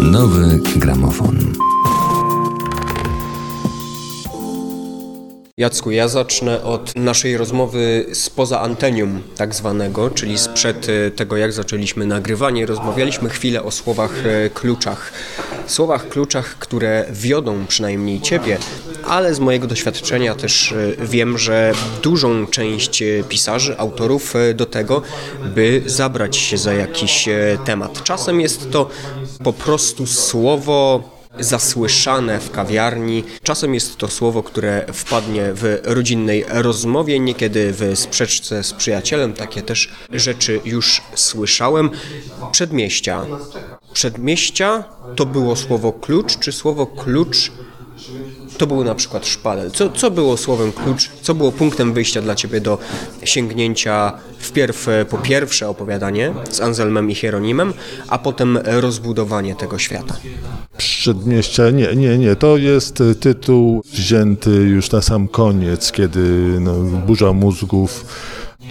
Nowy gramofon. Jacku, ja zacznę od naszej rozmowy spoza antenium tak zwanego, czyli sprzed e, tego jak zaczęliśmy nagrywanie. Rozmawialiśmy chwilę o słowach e, kluczach. Słowach kluczach, które wiodą przynajmniej Ciebie, ale z mojego doświadczenia też e, wiem, że dużą część pisarzy, autorów do tego, by zabrać się za jakiś temat. Czasem jest to po prostu słowo zasłyszane w kawiarni. Czasem jest to słowo, które wpadnie w rodzinnej rozmowie, niekiedy w sprzeczce z przyjacielem. Takie też rzeczy już słyszałem. Przedmieścia. Przedmieścia to było słowo klucz, czy słowo klucz to był na przykład szpadel. Co, co było słowem klucz, co było punktem wyjścia dla Ciebie do sięgnięcia wpierw po pierwsze opowiadanie z Anselmem i Hieronimem, a potem rozbudowanie tego świata? Przedmieścia, nie, nie, nie. To jest tytuł wzięty już na sam koniec, kiedy no, burza mózgów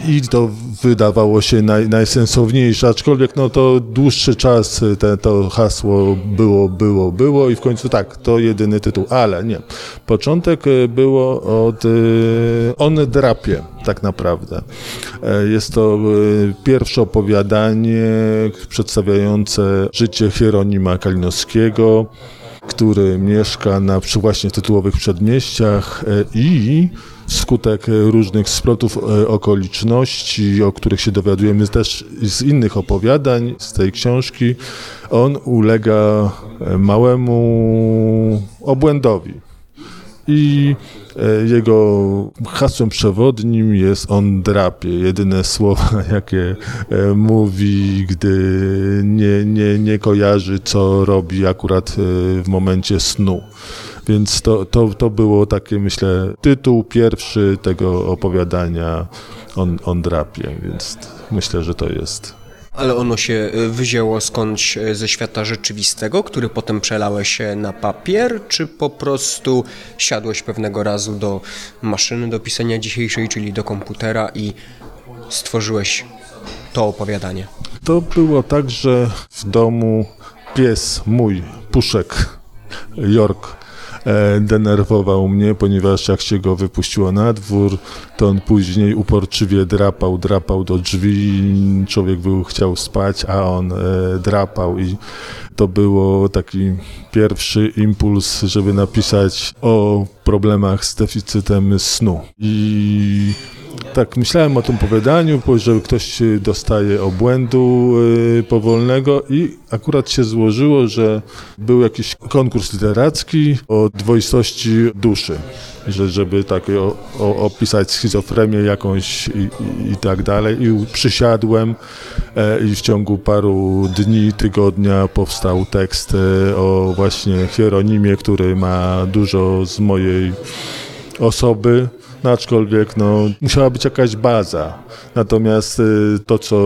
i to wydawało się naj, najsensowniejsze, aczkolwiek no to dłuższy czas te, to hasło było, było, było i w końcu tak, to jedyny tytuł, ale nie. Początek e, było od e, On drapie tak naprawdę. E, jest to pierwsze opowiadanie przedstawiające życie Hieronima Kalinowskiego, który mieszka na właśnie tytułowych przedmieściach i wskutek różnych splotów e, okoliczności, o których się dowiadujemy też z innych opowiadań z tej książki, on ulega e, małemu obłędowi. I e, jego hasłem przewodnim jest on drapie. Jedyne słowa, jakie mówi, gdy nie, nie, nie kojarzy, co robi akurat w momencie snu. Więc to, to, to było takie, myślę, tytuł pierwszy tego opowiadania on, on drapie, więc myślę, że to jest ale ono się y, wyzięło skądś y, ze świata rzeczywistego, który potem przelałeś na papier, czy po prostu siadłeś pewnego razu do maszyny do pisania dzisiejszej, czyli do komputera i stworzyłeś to opowiadanie? To było tak, że w domu pies mój, Puszek, York, denerwował mnie, ponieważ jak się go wypuściło na dwór, to on później uporczywie drapał, drapał do drzwi, człowiek był, chciał spać, a on e, drapał. I to było taki pierwszy impuls, żeby napisać o problemach z deficytem snu. I tak myślałem o tym opowiadaniu, że ktoś dostaje obłędu y, powolnego i akurat się złożyło, że był jakiś konkurs literacki o dwoistości duszy, że, żeby tak o, o, opisać schizofrenię jakąś i, i, i, tak dalej. I przysiadłem i w ciągu paru dni, tygodnia powstał tekst e, o właśnie Hieronimie, który ma dużo z mojej osoby no aczkolwiek no, musiała być jakaś baza. Natomiast y, to, co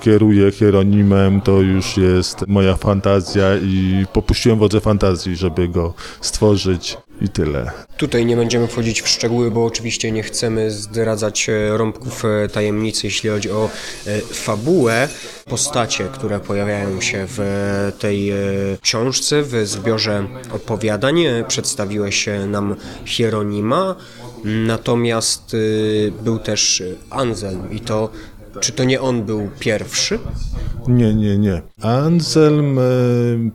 kieruje hieronimem, to już jest moja fantazja i popuściłem wodze fantazji, żeby go stworzyć i tyle. Tutaj nie będziemy wchodzić w szczegóły, bo oczywiście nie chcemy zdradzać e, rąbków e, tajemnicy, jeśli chodzi o e, fabułę. Postacie, które pojawiają się w tej książce, w zbiorze opowiadań, przedstawiłeś nam Hieronima, natomiast był też Anselm i to czy to nie on był pierwszy? Nie, nie, nie. Anselm e,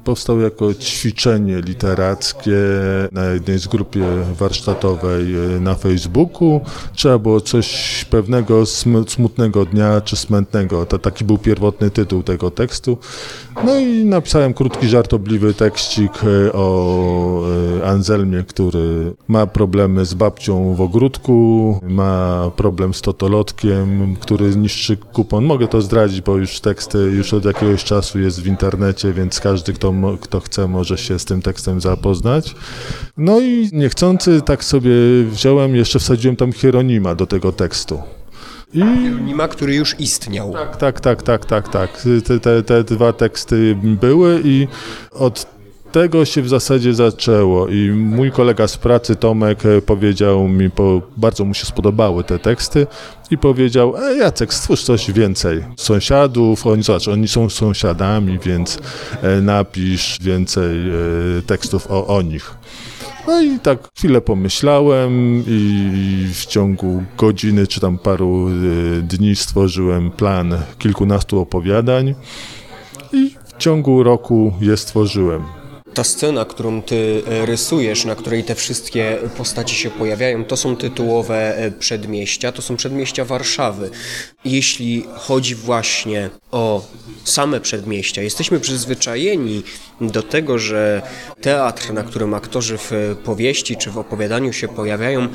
powstał jako ćwiczenie literackie na jednej z grupie warsztatowej e, na Facebooku. Trzeba było coś pewnego smutnego dnia czy smętnego. To taki był pierwotny tytuł tego tekstu. No i napisałem krótki, żartobliwy tekścik e, o Anselmie, który ma problemy z babcią w ogródku, ma problem z totolotkiem, który niszczy kupon. Mogę to zdradzić, bo już tekst już od jakiegoś czasu jest w internecie, więc każdy, kto, kto chce, może się z tym tekstem zapoznać. No i niechcący tak sobie wziąłem, jeszcze wsadziłem tam Hieronima do tego tekstu. I... Hieronima, który już istniał. Tak, tak, tak, tak, tak, tak. Te, te, te dwa teksty były i od tego się w zasadzie zaczęło i mój kolega z pracy Tomek e, powiedział mi, bo bardzo mu się spodobały te teksty i powiedział, e, Jacek, stwórz coś więcej. Sąsiadów, oni, zobacz, oni są sąsiadami, więc e, napisz więcej e, tekstów o, o nich. No i tak chwilę pomyślałem i w ciągu godziny czy tam paru dni stworzyłem plan kilkunastu opowiadań i w ciągu roku je stworzyłem. Ta scena, którą ty e, rysujesz, na której te wszystkie postaci się pojawiają, to są tytułowe e, przedmieścia, to są przedmieścia Warszawy. Jeśli chodzi właśnie o same przedmieścia, jesteśmy przyzwyczajeni do tego, że teatr, na którym aktorzy w powieści czy w opowiadaniu się pojawiają,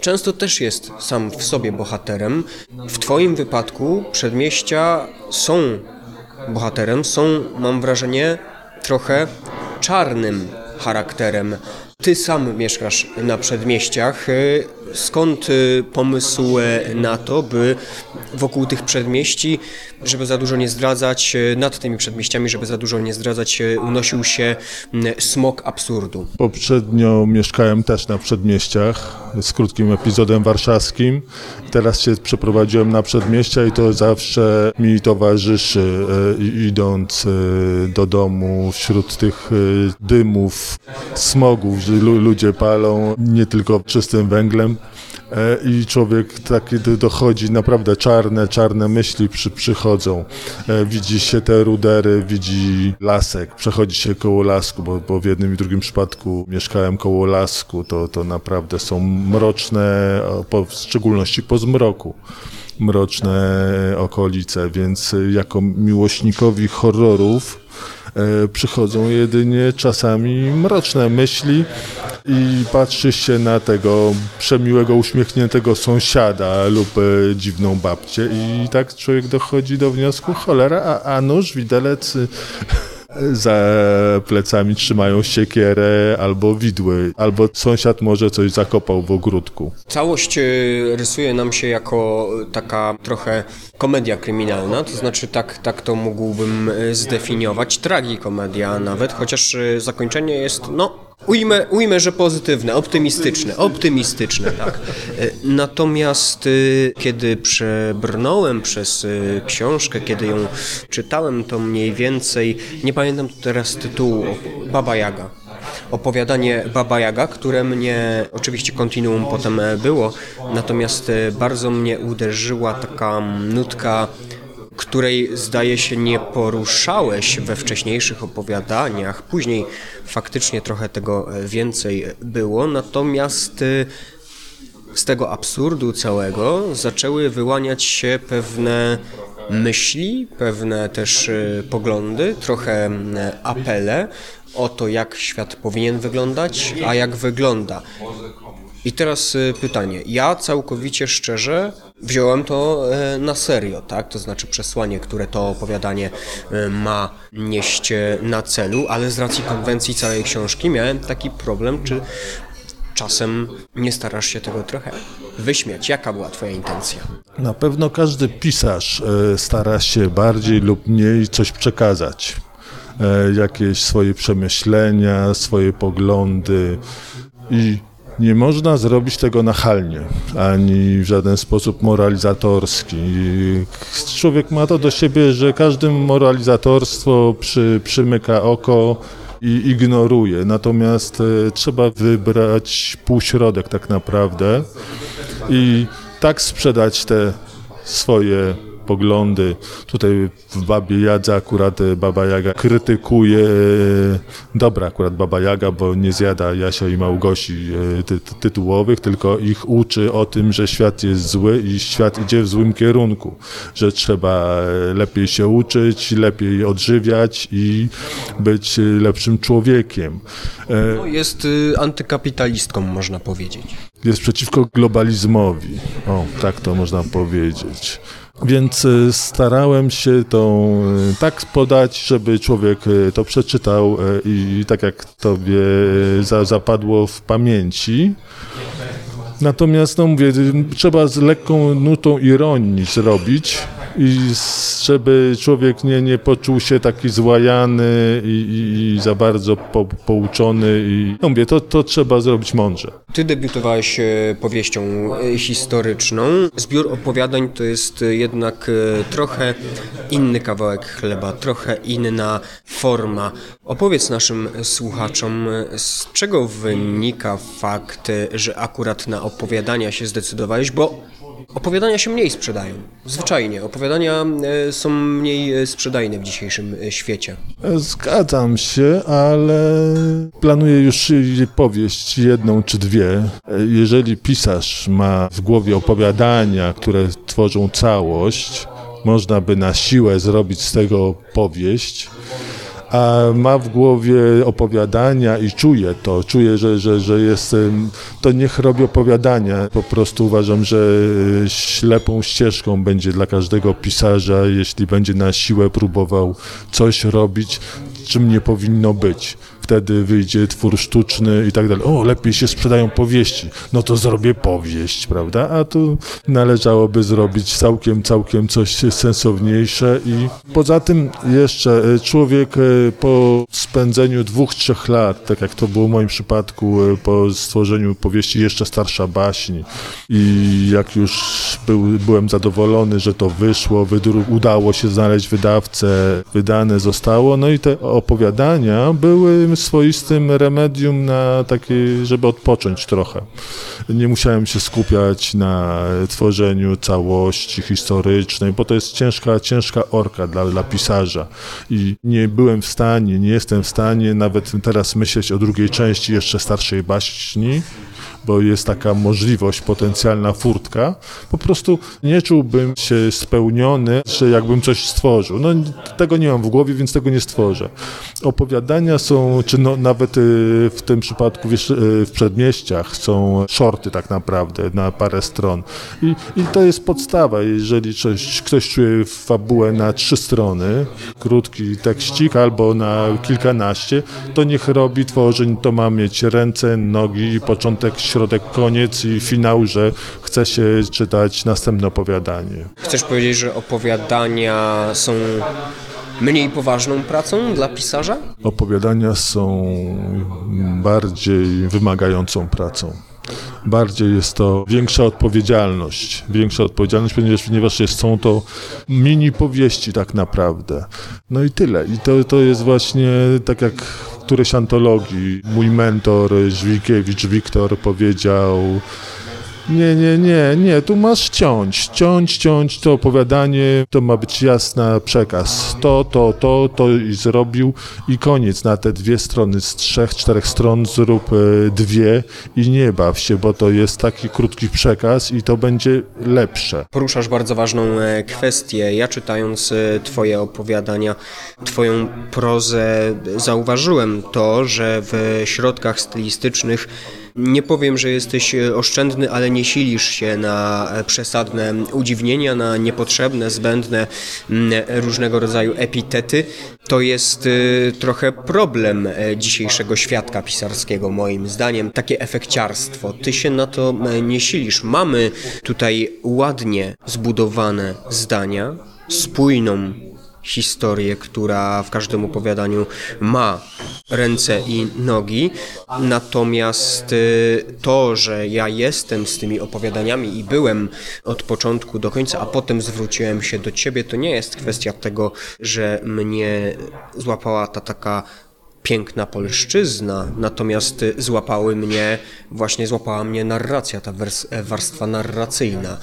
często też jest sam w sobie bohaterem. W Twoim wypadku przedmieścia są bohaterem, są, mam wrażenie, trochę czarnym charakterem. Ty sam mieszkasz na przedmieściach. Skąd y, pomysł e, na to, by wokół tych przedmieści, żeby za dużo nie zdradzać, e, nad tymi przedmieściami, żeby za dużo nie zdradzać, e, unosił się smok absurdu? Poprzednio mieszkałem też na przedmieściach z krótkim epizodem warszawskim. Teraz się przeprowadziłem na przedmieścia i to zawsze mi towarzyszy, e, idąc e, do domu wśród tych e, dymów, smogów, ludzie palą nie tylko czystym węglem. E, I człowiek taki do- dochodzi, naprawdę czarne, czarne myśli przy, przychodzą. E, Widzi się te rudery, widzi lasek, przechodzi się koło lasku, bo, bo w jednym i drugim przypadku mieszkałem koło lasku, to, to naprawdę są mroczne, po, w szczególności po zmroku, mroczne okolice, więc jako miłośnikowi horrorów przychodzą jedynie czasami mroczne myśli i patrzy się na tego przemiłego, uśmiechniętego sąsiada lub e, dziwną babcię i tak człowiek dochodzi do wniosku, cholera, a, a nóż, widelec za plecami trzymają siekierę albo widły, albo sąsiad może coś zakopał w ogródku. Całość y, rysuje nam się jako taka trochę komedia kryminalna, to znaczy tak, tak to mógłbym y, zdefiniować, tragikomedia nawet, chociaż y, zakończenie jest, no, ujmę, ujmę, że pozytywne, optymistyczne, optymistyczne, tak. Y, Natomiast y, kiedy przebrnąłem przez y, książkę, kiedy ją czytałem, to mniej więcej, nie pamiętam teraz tytułu, Baba Jaga opowiadanie Baba Jaga, które mnie, oczywiście kontinuum potem e, było, natomiast e, bardzo mnie uderzyła taka nutka, której zdaje się nie poruszałeś we wcześniejszych opowiadaniach. Później faktycznie trochę tego e, więcej było, natomiast e, z tego absurdu całego zaczęły wyłaniać się pewne myśli, pewne też e, poglądy, trochę apele o to, jak świat powinien wyglądać, a jak wygląda. I teraz e, pytanie. Ja całkowicie szczerze wziąłem to e, na serio, tak? To znaczy przesłanie, które to opowiadanie e, ma nieść na celu, ale z racji konwencji całej książki miałem taki problem, czy czasem nie starasz się tego trochę wyśmiać. Jaka była twoja intencja? Na pewno każdy pisarz stara się bardziej lub mniej coś przekazać. Jakieś swoje przemyślenia, swoje poglądy i nie można zrobić tego nachalnie, ani w żaden sposób moralizatorski. Człowiek ma to do siebie, że każdym moralizatorstwo przy, przymyka oko i ignoruje. Natomiast e, trzeba wybrać półśrodek tak naprawdę i tak sprzedać te swoje poglądy. Tutaj w Babie Jadze akurat e, Baba Jaga krytykuje, e, dobra akurat Baba Jaga, bo nie zjada Jasia i Małgosi e, ty, ty, tytułowych, tylko ich uczy o tym, że świat jest zły i świat idzie w złym kierunku, że trzeba lepiej się uczyć, lepiej odżywiać i być lepszym człowiekiem. No, Jest y, antykapitalistką, można powiedzieć. jest przeciwko globalizmowi. O, tak to można powiedzieć. Więc y, starałem się to y, tak podać, żeby człowiek y, to przeczytał i tak jak tobie za, zapadło w pamięci. Natomiast, no mówię, trzeba z lekką nutą ironii zrobić, i żeby człowiek nie, nie poczuł się taki złajany i, i, i za bardzo po, pouczony i no mówię, to, to trzeba zrobić mądrze. Ty debiutowałeś e, powieścią e, historyczną. Zbiór opowiadań to jest jednak e, trochę inny kawałek chleba, trochę inna forma. Opowiedz naszym słuchaczom, z czego wynika fakt, że akurat na opowiadania się zdecydowałeś, bo Opowiadania się mniej sprzedają. Zwyczajnie. Opowiadania e, są mniej e, sprzedajne w dzisiejszym e, świecie. Zgadzam się, ale planuję już powieść jedną czy dwie. Jeżeli pisarz ma w głowie opowiadania, które tworzą całość, można by na siłę zrobić z tego powieść ma w głowie opowiadania i czuje to, czuje, że, że, że jest, to niech robi opowiadania. Po prostu uważam, że e, ślepą ścieżką będzie dla każdego pisarza, jeśli będzie na siłę próbował coś robić, czym nie powinno być wtedy wyjdzie twór sztuczny i tak dalej. O, lepiej się sprzedają powieści, no to zrobię powieść, prawda? A tu należałoby zrobić całkiem, całkiem coś sensowniejsze i poza tym jeszcze e, człowiek e, po spędzeniu dwóch, trzech lat, tak jak to było w moim przypadku, e, po stworzeniu powieści Jeszcze starsza baśń i jak już był, byłem zadowolony, że to wyszło, udało się znaleźć wydawcę, wydane zostało, no i te opowiadania były swoistym remedium na takie, żeby odpocząć trochę. Nie musiałem się skupiać na tworzeniu całości historycznej, bo to jest ciężka, ciężka orka dla, dla pisarza. I nie byłem w stanie, nie jestem w stanie nawet teraz myśleć o drugiej części jeszcze starszej baśni, bo jest taka możliwość, potencjalna furtka, po prostu nie czułbym się spełniony, że jakbym coś stworzył. No tego nie mam w głowie, więc tego nie stworzę. Opowiadania są, czy no, nawet y, w tym przypadku wiesz, y, w przedmieściach są shorty tak naprawdę na parę stron. I, i to jest podstawa. Jeżeli coś, ktoś czuje fabułę na trzy strony, krótki tekścik albo na kilkanaście, to niech robi, tworzy, to ma mieć ręce, nogi, początek, środek, koniec i finał, że chce się czytać następne opowiadanie. Chcesz powiedzieć, że opowiadania są mniej poważną pracą dla pisarza? Opowiadania są bardziej wymagającą pracą bardziej jest to większa odpowiedzialność. Większa odpowiedzialność, ponieważ, ponieważ są to mini powieści tak naprawdę. No i tyle. I to, to jest właśnie tak jak któreś antologii. Mój mentor Żwikiewicz Wiktor powiedział nie, nie, nie, nie, tu masz ciąć, ciąć, ciąć to opowiadanie, to ma być jasny przekaz. To, to, to, to i zrobił i koniec. Na te dwie strony z trzech, czterech stron zrób e, dwie i nie baw się, bo to jest taki krótki przekaz i to będzie lepsze. Poruszasz bardzo ważną e, kwestię. Ja czytając e, twoje opowiadania, twoją prozę, zauważyłem to, że w środkach stylistycznych nie powiem, że jesteś e, oszczędny, ale nie silisz się na e, przesadne udziwnienia, na niepotrzebne, zbędne mm, różnego rodzaju epitety. To jest e, trochę problem dzisiejszego świadka pisarskiego, moim zdaniem. Takie efekciarstwo. Ty się na to nie silisz. Mamy tutaj ładnie zbudowane zdania, spójną historię, która w każdym opowiadaniu ma ręce i nogi. Natomiast y, to, że ja jestem z tymi opowiadaniami i byłem od początku do końca, a potem zwróciłem się do ciebie, to nie jest kwestia tego, że mnie złapała ta taka piękna polszczyzna, natomiast złapały mnie, właśnie złapała mnie narracja, ta warstwa narracyjna.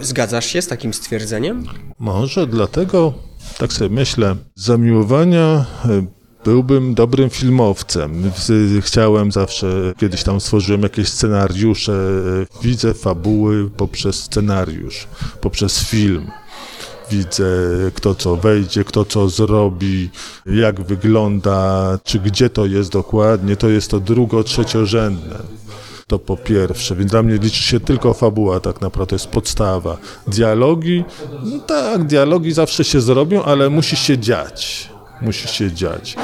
Zgadzasz się z takim stwierdzeniem? Może dlatego tak sobie myślę, zamiłowania e, byłbym dobrym filmowcem. Chciałem zawsze, kiedyś tam stworzyłem jakieś scenariusze, e, widzę fabuły poprzez scenariusz, poprzez film. Widzę, kto co wejdzie, kto co zrobi, jak wygląda, czy gdzie to jest dokładnie. To jest to drugo, trzeciorzędne to po pierwsze, więc dla mnie liczy się tylko fabuła, tak naprawdę to jest podstawa. Dialogi, no tak, dialogi zawsze się zrobią, ale musi się dziać. Musi się dziać.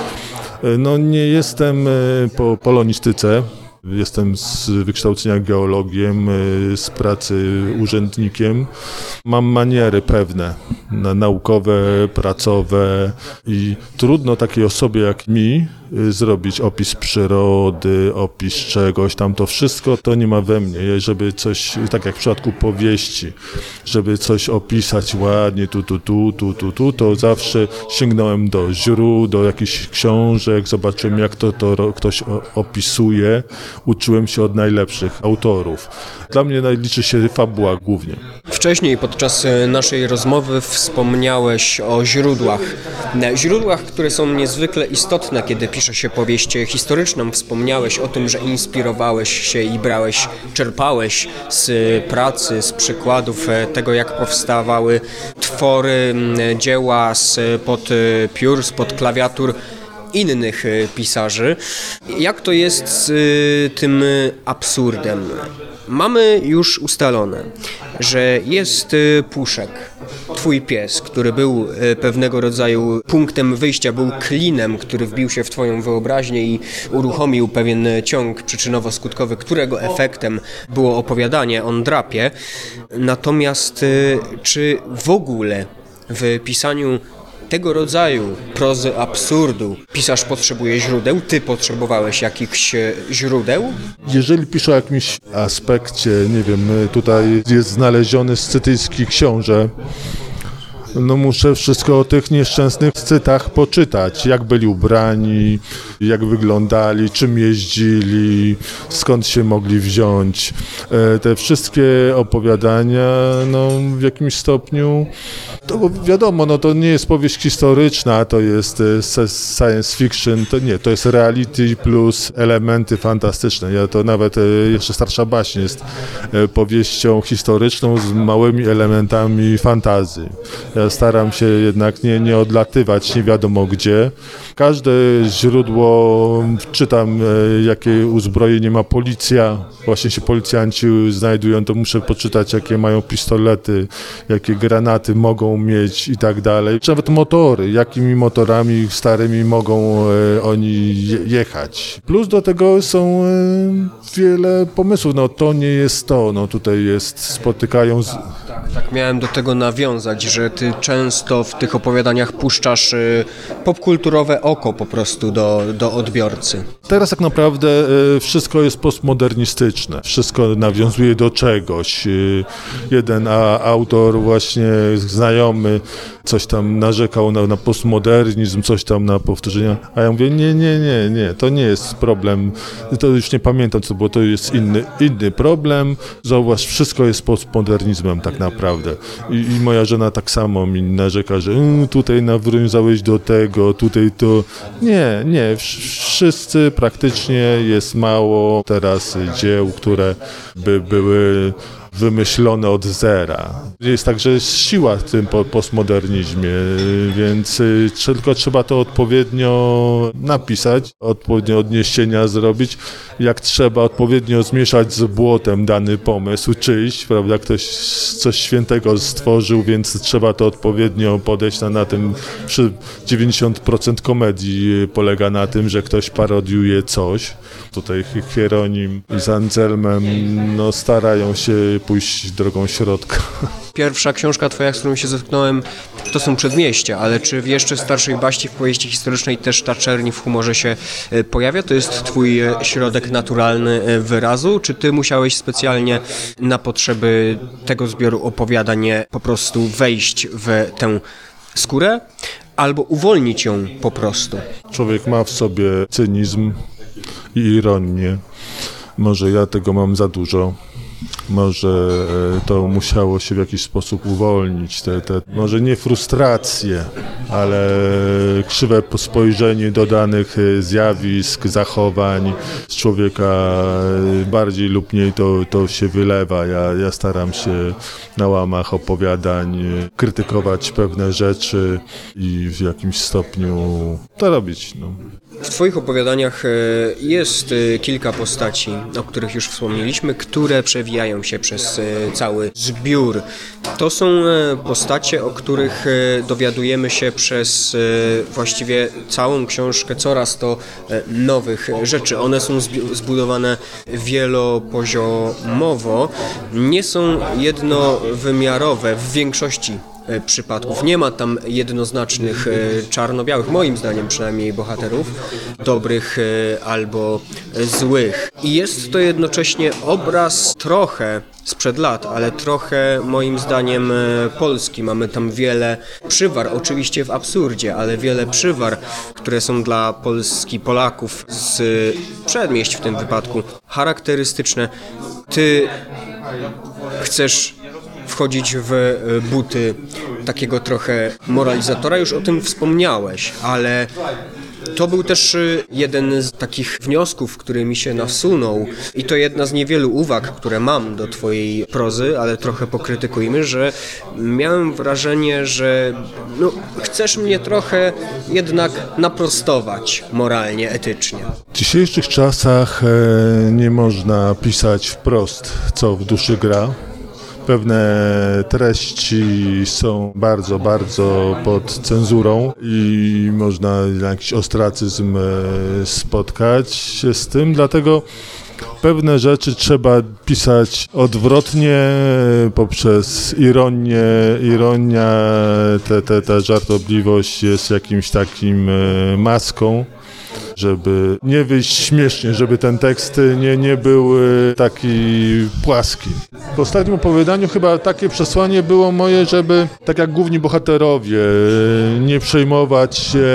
No nie jestem e, po polonistyce, Jestem z wykształcenia geologiem, y, z pracy urzędnikiem. Mam maniery pewne, na- naukowe, pracowe i trudno takiej osobie jak mi zrobić opis przyrody, opis czegoś tam. To wszystko to nie ma we mnie, żeby coś, tak jak w przypadku powieści, żeby coś opisać ładnie, tu, tu, tu, tu, tu, tu, to zawsze sięgnąłem do źródeł, do jakichś książek, zobaczyłem jak to, to ktoś opisuje, uczyłem się od najlepszych autorów. Dla mnie najliczy się fabuła głównie. Wcześniej podczas e, naszej rozmowy wspomniałeś o źródłach. E, Źródłach, które są niezwykle istotne, kiedy pisze się powieść historyczną. Wspomniałeś o tym, że inspirowałeś się i brałeś, czerpałeś z pracy, z przykładów e, tego, jak powstawały twory, dzieła spod piór, spod klawiatur innych e, pisarzy. Jak to jest z e, tym absurdem? Mamy już ustalone, że jest e, Puszek, twój pies, który był e, pewnego rodzaju punktem wyjścia, był klinem, który wbił się w twoją wyobraźnię i uruchomił pewien ciąg przyczynowo-skutkowy, którego efektem było opowiadanie on drapie. Natomiast e, czy w ogóle w pisaniu tego rodzaju prozy absurdu pisarz potrzebuje źródeł? Ty potrzebowałeś jakichś e, źródeł? Jeżeli piszę o jakimś aspekcie, nie wiem, y, tutaj jest znaleziony scytyjski książę, no muszę wszystko o tych nieszczęsnych cytach poczytać. Jak byli ubrani, jak wyglądali, czym jeździli, skąd się mogli wziąć. E, Te wszystkie opowiadania, no w jakimś stopniu, to wiadomo, no to nie jest powieść historyczna, to jest e, science fiction, to nie, to jest reality plus elementy fantastyczne. Ja to nawet e, jeszcze starsza baśń jest powieścią historyczną z małymi elementami fantazji. Staram się jednak nie, nie odlatywać nie wiadomo gdzie. Każde źródło czytam, e, jakie uzbrojenie ma policja. Właśnie się policjanci znajdują, to muszę poczytać, jakie mają pistolety, jakie granaty mogą mieć i tak dalej. Nawet motory, jakimi motorami starymi mogą e, oni je- jechać. Plus do tego są e, wiele pomysłów. No to nie jest to, no tutaj jest, spotykają z, Tak, tak miałem do tego nawiązać, że ty często w tych opowiadaniach puszczasz y, popkulturowe oko po prostu do, do odbiorcy. Teraz tak naprawdę e, wszystko jest postmodernistyczne. Wszystko nawiązuje do czegoś. E, Jeden autor właśnie znajomy coś tam narzekał na, na postmodernizm, coś tam na powtórzenia, a ja mówię, nie, nie, nie, nie, to nie jest problem, to już nie pamiętam co było, to jest inny, inny problem, zauważ, wszystko jest postmodernizmem tak naprawdę. I, i moja żona tak samo mi narzeka, że "Mm, tutaj nawiązałeś do tego, tutaj to, nie, nie, wsz- wszyscy praktycznie jest mało teraz dzieł, które by były wymyślone od zera. Jest także siła w tym po- postmodernizmie, więc y, tylko trzeba to odpowiednio napisać, odpowiednio odniesienia zrobić. Jak trzeba odpowiednio zmieszać z błotem dany pomysł czyjś, prawda, ktoś coś świętego stworzył, więc trzeba to odpowiednio podejść na, na tym. Przy 90% komedii y, polega na tym, że ktoś parodiuje coś. Tutaj Hieronim z Anselmem no, starają się pójść drogą środka. Pierwsza książka twoja, z którą się zetknąłem, to są Przedmieścia, ale czy w jeszcze starszej baści, w powieści historycznej też ta czerni w humorze się e, pojawia? To jest twój e, środek naturalny e, wyrazu, czy ty musiałeś specjalnie na potrzeby tego zbioru opowiadań po prostu wejść w tę skórę? Albo uwolnić ją po prostu. Człowiek ma w sobie cynizm i ironię. Może ja tego mam za dużo. Może e, to musiało się w jakiś sposób uwolnić. Te, te, może nie frustracje, ale krzywe spojrzenie do danych e, zjawisk, zachowań z człowieka e, bardziej lub mniej to, to się wylewa. Ja, ja staram się na łamach opowiadań krytykować pewne rzeczy i w jakimś stopniu to robić. No. W Twoich opowiadaniach jest kilka postaci, o których już wspomnieliśmy, które przewijają przewijają się przez e, cały zbiór. To są e, postacie, o których e, dowiadujemy się przez właściwie całą książkę coraz to nowych rzeczy. One są zbudowane wielopoziomowo, nie są jednowymiarowe w większości przypadków. Nie ma tam jednoznacznych e, czarno-białych, moim zdaniem przynajmniej, bohaterów, dobrych e, albo złych. I jest to jednocześnie obraz trochę sprzed lat, ale trochę moim zdaniem e, polski. Mamy tam wiele przywar, oczywiście w absurdzie, ale wiele przywar, które są dla Polski, Polaków z przedmieść w tym wypadku charakterystyczne. Ty chcesz wchodzić w e, buty takiego trochę moralizatora, już o tym wspomniałeś, ale to był też e, jeden z takich wniosków, który mi się nasunął i to jedna z niewielu uwag, które mam do twojej prozy, ale trochę pokrytykujmy, że miałem wrażenie, że no, chcesz mnie trochę jednak naprostować moralnie, etycznie. W dzisiejszych czasach e, nie można pisać wprost, co w duszy gra. Pewne treści są bardzo, bardzo pod cenzurą i można jakiś ostracyzm e, spotkać się z tym, dlatego pewne rzeczy trzeba pisać odwrotnie, poprzez ironię. Ironia, te, ta żartobliwość jest jakimś takim e, maską żeby nie wyjść śmiesznie, żeby ten tekst nie, nie był e, taki płaski. W ostatnim opowiadaniu chyba takie przesłanie było moje, żeby tak jak główni bohaterowie, e, nie przejmować się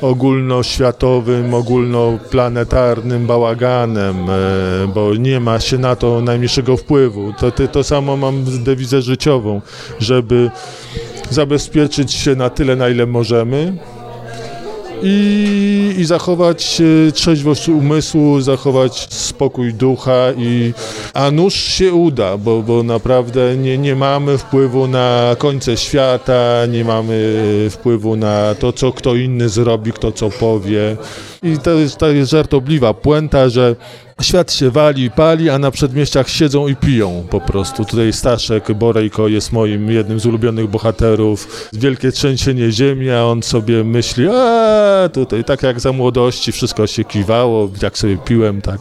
ogólnoświatowym, ogólnoplanetarnym bałaganem, e, bo nie ma się na to najmniejszego wpływu. To, to, samo mam dewizę życiową, żeby zabezpieczyć się na tyle, na ile możemy, i, i zachować e, trzeźwość umysłu, zachować spokój ducha i a nuż się uda, bo, bo naprawdę nie, nie mamy wpływu na końce świata, nie mamy wpływu na to, co kto inny zrobi, kto co powie. I to jest, jest żartobliwa puenta, że świat się wali i pali, a na przedmieściach siedzą i piją po prostu. Tutaj Staszek Borejko jest moim jednym z ulubionych bohaterów. Wielkie trzęsienie ziemi, a on sobie myśli, a tutaj tak jak za młodości wszystko się kiwało, jak sobie piłem, tak.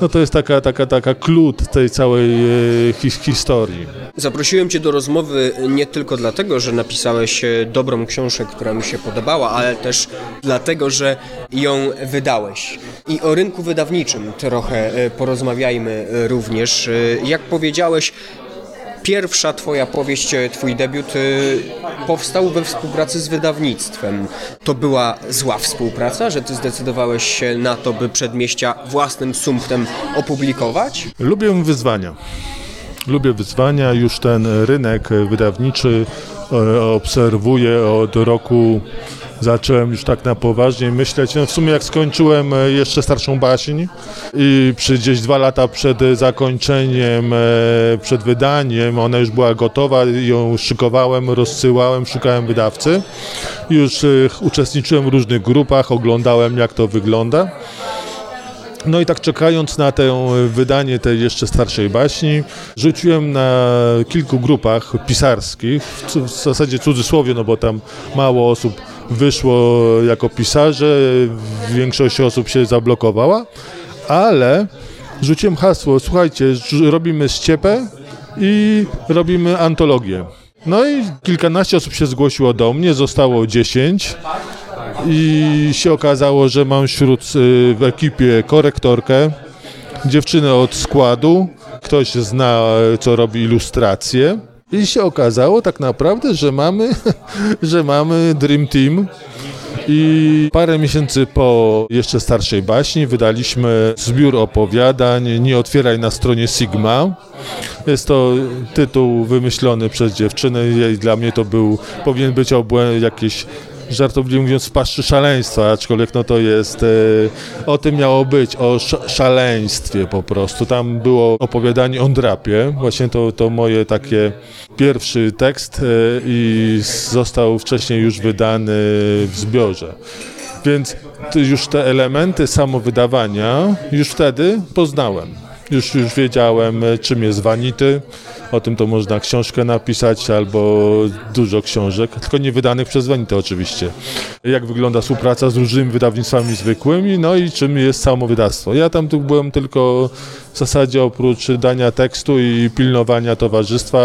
No to jest taka, taka, taka klut tej całej e, his historii. Zaprosiłem Cię do rozmowy nie tylko dlatego, że napisałeś e, dobrą książkę, która mi się podobała, ale też dlatego, że ją wydałeś. I o rynku wydawniczym trochę e, porozmawiajmy e, również. E, Jak powiedziałeś, pierwsza Twoja powieść, Twój debiut powstał we współpracy z wydawnictwem. To była zła współpraca, że Ty zdecydowałeś się na to, by przedmieścia własnym sumptem opublikować? Lubię wyzwania. Lubię wyzwania. Już ten rynek wydawniczy obserwuję od roku. Zacząłem już tak na poważnie myśleć. No w sumie jak skończyłem e, jeszcze starszą baśń i przy gdzieś dwa lata przed zakończeniem, e, przed wydaniem, ona już była gotowa, ją szykowałem, rozsyłałem, szukałem wydawcy. Już e, uczestniczyłem w różnych grupach, oglądałem jak to wygląda. No i tak czekając na to wydanie tej jeszcze starszej baśni, rzuciłem na kilku grupach pisarskich, w zasadzie cudzysłowie, no bo tam mało osób wyszło jako pisarze, większość osób się zablokowała, ale rzuciłem hasło, słuchajcie, robimy ściepę i robimy antologię. No i kilkanaście osób się zgłosiło do mnie, zostało 10 i się okazało, że mam wśród y, w ekipie korektorkę, dziewczynę od składu, ktoś zna, co robi ilustracje. I się okazało tak naprawdę, że mamy, że mamy Dream Team. I parę miesięcy po jeszcze starszej baśni wydaliśmy zbiór opowiadań Nie otwieraj na stronie Sigma. Jest to tytuł wymyślony przez dziewczynę i dla mnie to był, powinien być obłę, jakieś żartobliwie mówiąc w paszczy szaleństwa, aczkolwiek no to jest, e, o tym miało być, o sz- szaleństwie po prostu. Tam było opowiadanie o drapie, właśnie to, to moje takie pierwszy tekst e, i został wcześniej już wydany w zbiorze. Więc już te elementy samowydawania już wtedy poznałem. Już, już wiedziałem, e, czym jest Vanity. O tym to można książkę napisać albo dużo książek, tylko nie wydanych przez Vanity oczywiście. Jak wygląda współpraca z różnymi wydawnictwami zwykłymi, no i czym jest samo wydawstwo. Ja tam tu byłem tylko w zasadzie oprócz dania tekstu i pilnowania towarzystwa,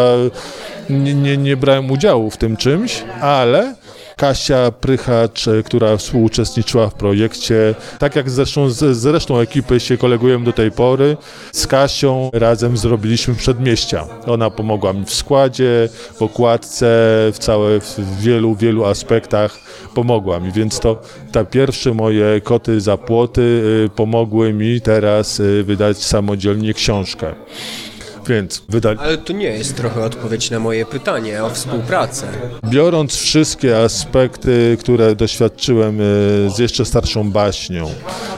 nie, nie, nie brałem udziału w tym czymś, ale Kasia Prychacz, e, która współuczestniczyła w projekcie. Tak jak zresztą z, z resztą ekipy się kolegujemy do tej pory, z Kasią razem zrobiliśmy przedmieścia. Ona pomogła mi w składzie, w okładce, w, całe, w wielu, wielu aspektach pomogła mi, więc to te pierwsze moje koty za płoty y, pomogły mi teraz y, wydać samodzielnie książkę. Więc wydali... Ale to nie jest trochę odpowiedź na moje pytanie o współpracę. Biorąc wszystkie aspekty, które doświadczyłem e, z jeszcze starszą baśnią,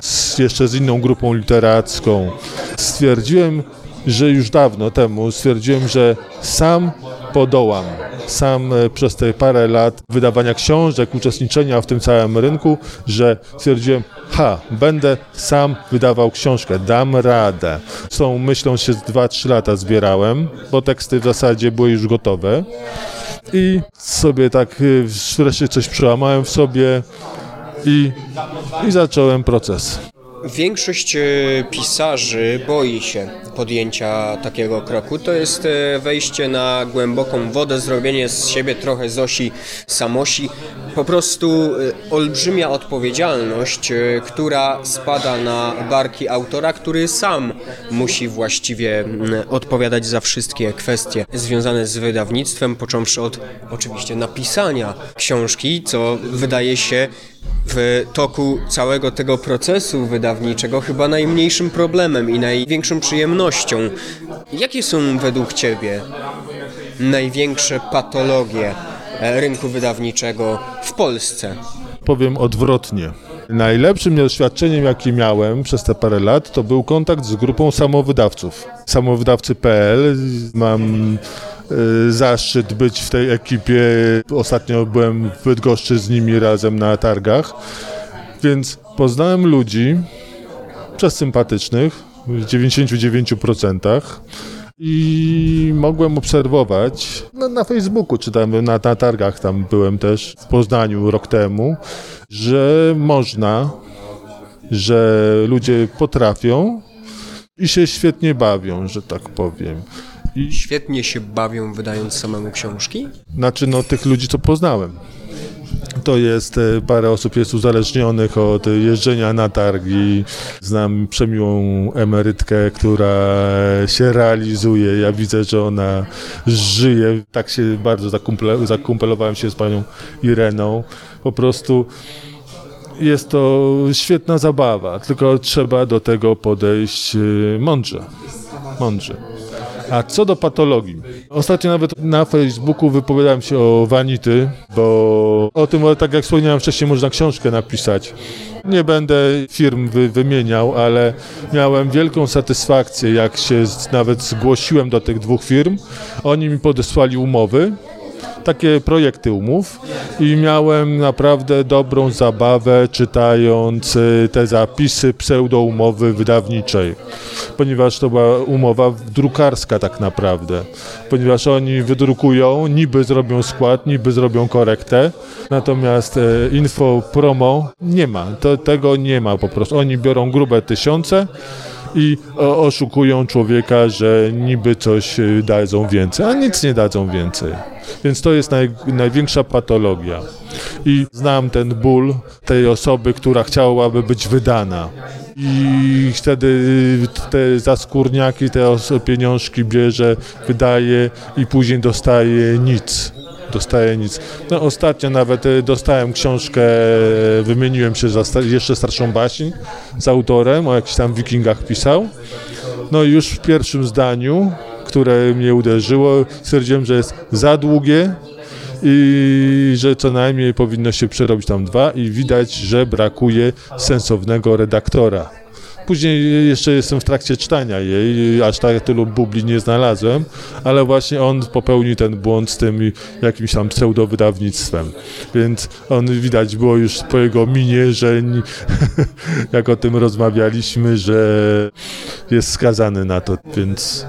z jeszcze z inną grupą literacką, stwierdziłem, że już dawno temu stwierdziłem, że sam podołam. Sam e, przez te parę lat wydawania książek, uczestniczenia w tym całym rynku, że stwierdziłem, ha, będę sam wydawał książkę, dam radę. Z tą myślą się 2-3 lata zbierałem, bo teksty w zasadzie były już gotowe. I sobie tak y, wreszcie coś przełamałem w sobie i, i zacząłem proces. Większość e, pisarzy boi się podjęcia takiego kroku. To jest e, wejście na głęboką wodę, zrobienie z siebie trochę Zosi Samosi. Po prostu e, olbrzymia odpowiedzialność, która spada na barki autora, który sam musi właściwie odpowiadać za wszystkie kwestie związane z wydawnictwem, począwszy od oczywiście napisania książki, co wydaje się w toku całego tego procesu wydawniczego chyba najmniejszym problemem i największą przyjemnością. Jakie są według Ciebie największe patologie e, rynku wydawniczego w Polsce? Powiem odwrotnie. Najlepszym doświadczeniem, jaki miałem przez te parę lat, to był kontakt z grupą samowydawców. Samowydawcy.pl. Mam y, zaszczyt być w tej ekipie. Ostatnio byłem w Bydgoszczy z nimi razem na targach, więc poznałem ludzi przez sympatycznych w 99% i mogłem obserwować no, na Facebooku, czy tam na, na targach, tam byłem też w Poznaniu rok temu, że można, że ludzie potrafią i się świetnie bawią, że tak powiem. I świetnie się bawią wydając samemu książki? Znaczy, no tych ludzi, co poznałem. To jest, e, parę osób jest uzależnionych od jeżdżenia na targi. Znam przemiłą emerytkę, która się realizuje. Ja widzę, że ona żyje. Tak się bardzo zakumple, zakumpelowałem się z panią Ireną. Po prostu jest to świetna zabawa, tylko trzeba do tego podejść e, mądrze. Mądrze. A co do patologii, ostatnio nawet na Facebooku wypowiadałem się o Vanity, bo o tym, tak jak wspomniałem wcześniej, można książkę napisać. Nie będę firm wy, wymieniał, ale miałem wielką satysfakcję, jak się nawet zgłosiłem do tych dwóch firm. Oni mi podesłali umowy takie projekty umów i miałem naprawdę dobrą zabawę czytając y, te zapisy pseudoumowy wydawniczej, ponieważ to była umowa drukarska tak naprawdę, ponieważ oni wydrukują, niby zrobią skład, niby zrobią korektę, natomiast y, info promo nie ma, to, tego nie ma po prostu. Oni biorą grube tysiące, i oszukują człowieka, że niby coś y, dadzą więcej, a nic nie dadzą więcej. Więc to jest naj, największa patologia. I znam ten ból tej osoby, która chciałaby być wydana. I wtedy y, te zaskórniaki, te pieniążki bierze, wydaje i później dostaje nic dostaję nic. No, ostatnio nawet y, dostałem książkę, wymieniłem się za jeszcze starszą baśń z autorem, o jakichś tam wikingach pisał. No i już w pierwszym zdaniu, które mnie uderzyło, stwierdziłem, że jest za długie, i że co najmniej powinno się przerobić tam dwa i widać, że brakuje sensownego redaktora Później jeszcze jestem w trakcie czytania jej, aż tak tylu bubli nie znalazłem, ale właśnie on popełnił ten błąd z tym jakimś tam pseudowydawnictwem. Więc on widać było już po jego minie, że jak o tym rozmawialiśmy, że jest skazany na to, więc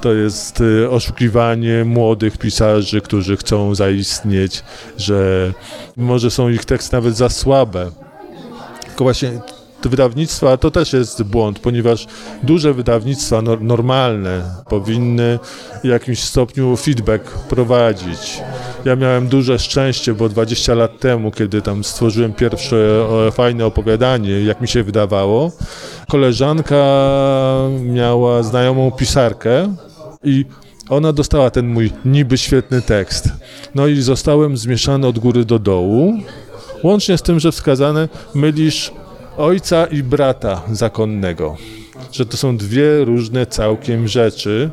to jest y, oszukiwanie młodych pisarzy, którzy chcą zaistnieć, że może są ich teksty nawet za słabe. Tylko właśnie wydawnictwa to też jest błąd, ponieważ duże wydawnictwa no, normalne powinny w jakimś stopniu feedback prowadzić. Ja miałem duże szczęście, bo 20 lat temu, kiedy tam stworzyłem pierwsze fajne opowiadanie, jak mi się wydawało, koleżanka miała znajomą pisarkę i ona dostała ten mój niby świetny tekst. No i zostałem zmieszany od góry do dołu, łącznie z tym, że wskazane mylisz ojca i brata zakonnego. Że to są dwie różne całkiem rzeczy,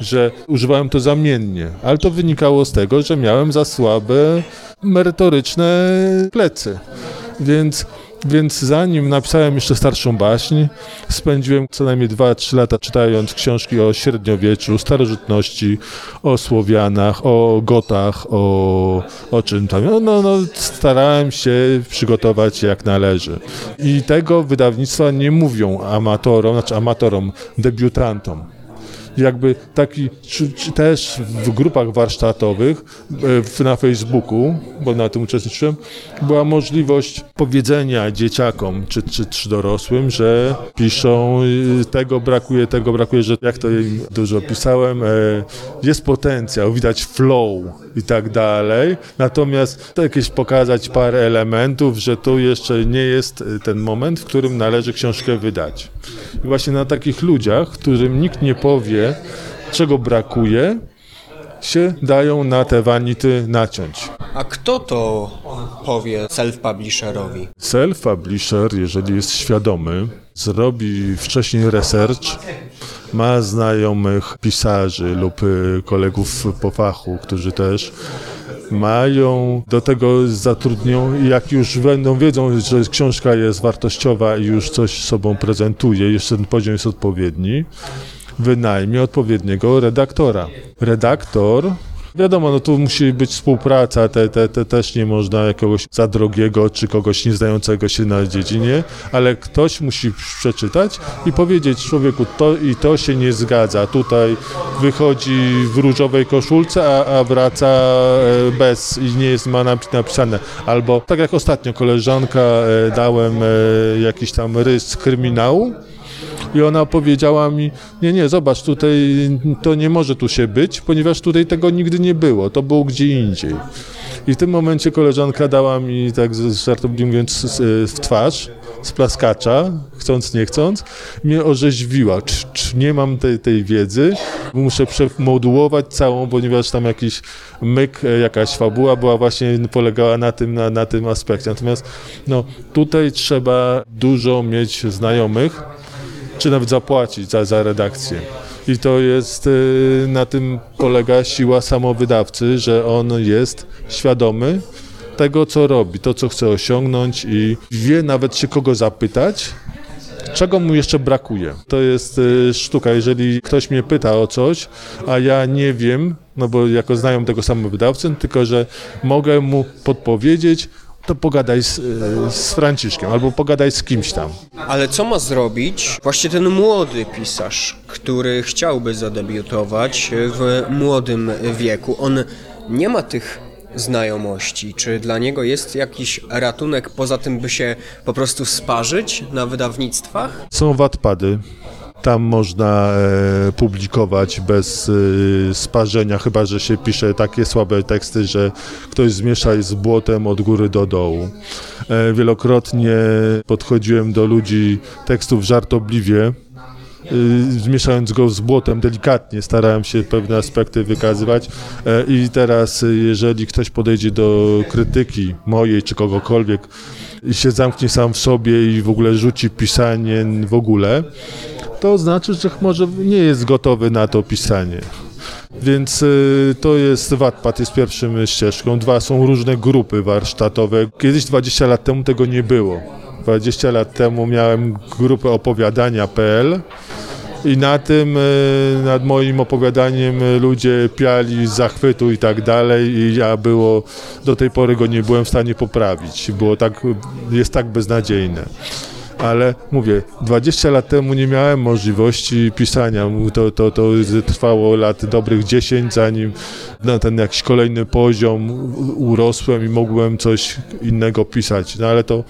że używałem to zamiennie, ale to wynikało z tego, że miałem za słabe merytoryczne plecy. Więc więc zanim napisałem jeszcze starszą baśń, spędziłem co najmniej 2-3 lata czytając książki o średniowieczu, starożytności, o Słowianach, o Gotach, o, o czym tam. No, no, no, starałem się przygotować jak należy. I tego wydawnictwa nie mówią amatorom, znaczy amatorom, debiutantom jakby taki, czy, czy też w grupach warsztatowych e, na Facebooku, bo na tym uczestniczyłem, była możliwość powiedzenia dzieciakom czy, czy, czy dorosłym, że piszą y, tego brakuje, tego brakuje, że jak to im dużo pisałem, e, jest potencjał, widać flow i tak dalej. Natomiast to jakieś pokazać parę elementów, że tu jeszcze nie jest ten moment, w którym należy książkę wydać. I właśnie na takich ludziach, którym nikt nie powie, czego brakuje, się dają na te vanity naciąć. A kto to powie self-publisherowi? Self-publisher, jeżeli jest świadomy, zrobi wcześniej research, ma znajomych pisarzy lub y, kolegów po fachu, którzy też mają do tego zatrudnią i jak już będą wiedzą, że książka jest wartościowa i już coś sobą prezentuje, jeszcze ten poziom jest odpowiedni, wynajmie odpowiedniego redaktora. Redaktor Wiadomo, no tu musi być współpraca, te, te, te też nie można jakiegoś za drogiego czy kogoś nieznającego się na dziedzinie, ale ktoś musi przeczytać i powiedzieć człowieku, to i to się nie zgadza. Tutaj wychodzi w różowej koszulce, a, a wraca e, bez i nie jest ma napisane. Albo tak jak ostatnio koleżanka e, dałem e, jakiś tam rys kryminału, i ona powiedziała mi, nie, nie, zobacz, tutaj to nie może tu się być, ponieważ tutaj tego nigdy nie było, to było gdzie indziej. I w tym momencie koleżanka dała mi, tak żartobliwie mówiąc, w twarz, z plaskacza, chcąc, nie chcąc, mnie orzeźwiła. Cz, nie mam tej, tej wiedzy, muszę przemodułować całą, ponieważ tam jakiś myk, e, jakaś fabuła była właśnie, polegała na tym, na, na tym aspekcie. Natomiast no, tutaj trzeba dużo mieć znajomych, czy nawet zapłacić za, za redakcję. I to jest, y, na tym polega siła samowydawcy, że on jest świadomy tego, co robi, to, co chce osiągnąć i wie nawet się kogo zapytać, czego mu jeszcze brakuje. To jest y, sztuka. Jeżeli ktoś mnie pyta o coś, a ja nie wiem, no bo jako znają tego samowydawcę, tylko że mogę mu podpowiedzieć, to pogadaj z, z Franciszkiem albo pogadaj z kimś tam. Ale co ma zrobić właśnie ten młody pisarz, który chciałby zadebiutować w młodym wieku? On nie ma tych znajomości? Czy dla niego jest jakiś ratunek poza tym, by się po prostu sparzyć na wydawnictwach? Są wadpady. Tam można e, publikować bez e, sparzenia, chyba że się pisze takie słabe teksty, że ktoś zmiesza je z błotem od góry do dołu. E, wielokrotnie podchodziłem do ludzi tekstów żartobliwie, zmieszając go z błotem delikatnie, starałem się pewne aspekty wykazywać i teraz jeżeli ktoś podejdzie do krytyki mojej czy kogokolwiek i się zamknie sam w sobie i w ogóle rzuci pisanie w ogóle, to znaczy, że może nie jest gotowy na to pisanie. Więc y, to jest Wattpad jest pierwszym ścieżką. Dwa są różne grupy warsztatowe. Kiedyś 20 lat temu tego nie było. 20 lat temu miałem grupę opowiadania.pl i na tym, e, nad moim opowiadaniem ludzie piali z zachwytu i tak dalej i ja było, do tej pory go nie byłem w stanie poprawić. Było tak, jest tak beznadziejne. Ale mówię, 20 lat temu nie miałem możliwości pisania. To, to, to trwało lat dobrych 10, zanim na ten jakiś kolejny poziom urosłem i mogłem coś innego pisać. No ale to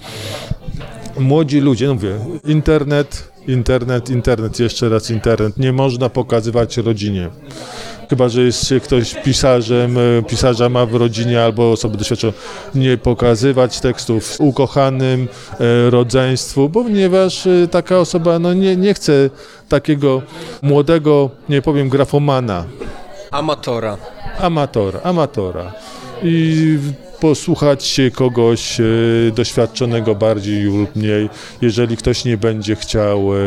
młodzi ludzie, no mówię, internet, internet, internet, jeszcze raz internet. Nie można pokazywać rodzinie. Chyba, że jest się ktoś pisarzem, e, pisarza ma w rodzinie albo osoby doświadczone, nie pokazywać tekstów ukochanym e, rodzeństwu, ponieważ e, taka osoba no, nie, nie chce takiego młodego, nie powiem grafomana, Amatora. amatora, amatora. I posłuchać kogoś e, doświadczonego bardziej lub mniej. Jeżeli ktoś nie będzie chciał e,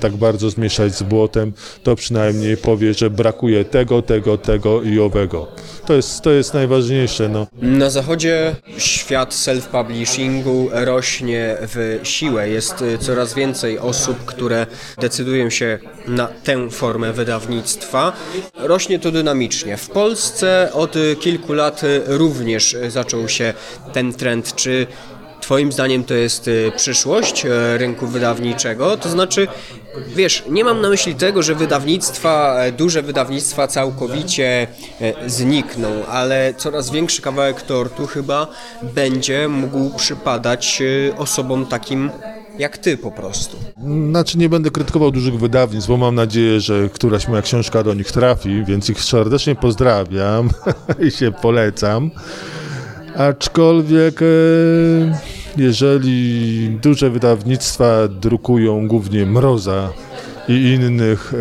tak bardzo zmieszać z błotem, to przynajmniej powie, że brakuje tego, tego, tego i owego. To jest, to jest najważniejsze. No. Na zachodzie świat self-publishingu rośnie w siłę. Jest y, coraz więcej osób, które decydują się na tę formę wydawnictwa. Rośnie to dynamicznie. W Polsce od kilku lat również zaczął się ten trend. Czy Twoim zdaniem to jest y, przyszłość y, rynku wydawniczego? To znaczy, wiesz, nie mam na myśli tego, że wydawnictwa, e, duże wydawnictwa całkowicie e, znikną, ale coraz większy kawałek tortu chyba będzie mógł przypadać y, osobom takim jak ty po prostu. Znaczy nie będę krytykował dużych wydawnictw, bo mam nadzieję, że któraś moja książka do nich trafi, więc ich serdecznie pozdrawiam i się polecam. Aczkolwiek e, jeżeli duże wydawnictwa drukują głównie Mroza i innych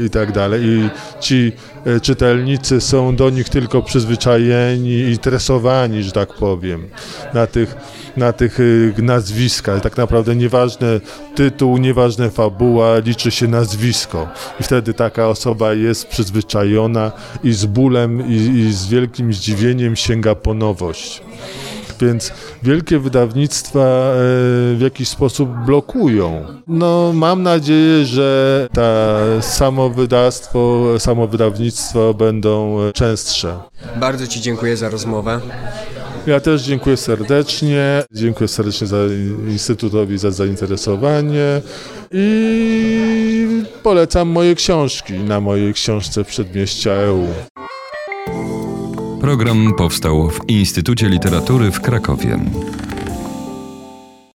e, i tak dalej. I ci e, czytelnicy są do nich tylko przyzwyczajeni i tresowani, że tak powiem, na tych, na tych e, nazwiskach. Tak naprawdę nieważne tytuł, nieważne fabuła, liczy się nazwisko. I wtedy taka osoba jest przyzwyczajona i z bólem i, i z wielkim zdziwieniem sięga po nowość więc wielkie wydawnictwa e, w jakiś sposób blokują. No, mam nadzieję, że ta samowydawstwo, samowydawnictwo będą częstsze. Bardzo Ci dziękuję za rozmowę. Ja też dziękuję serdecznie. Dziękuję serdecznie za Instytutowi za zainteresowanie i polecam moje książki na mojej książce Przedmieścia EU. Program powstał w Instytucie Literatury w Krakowie.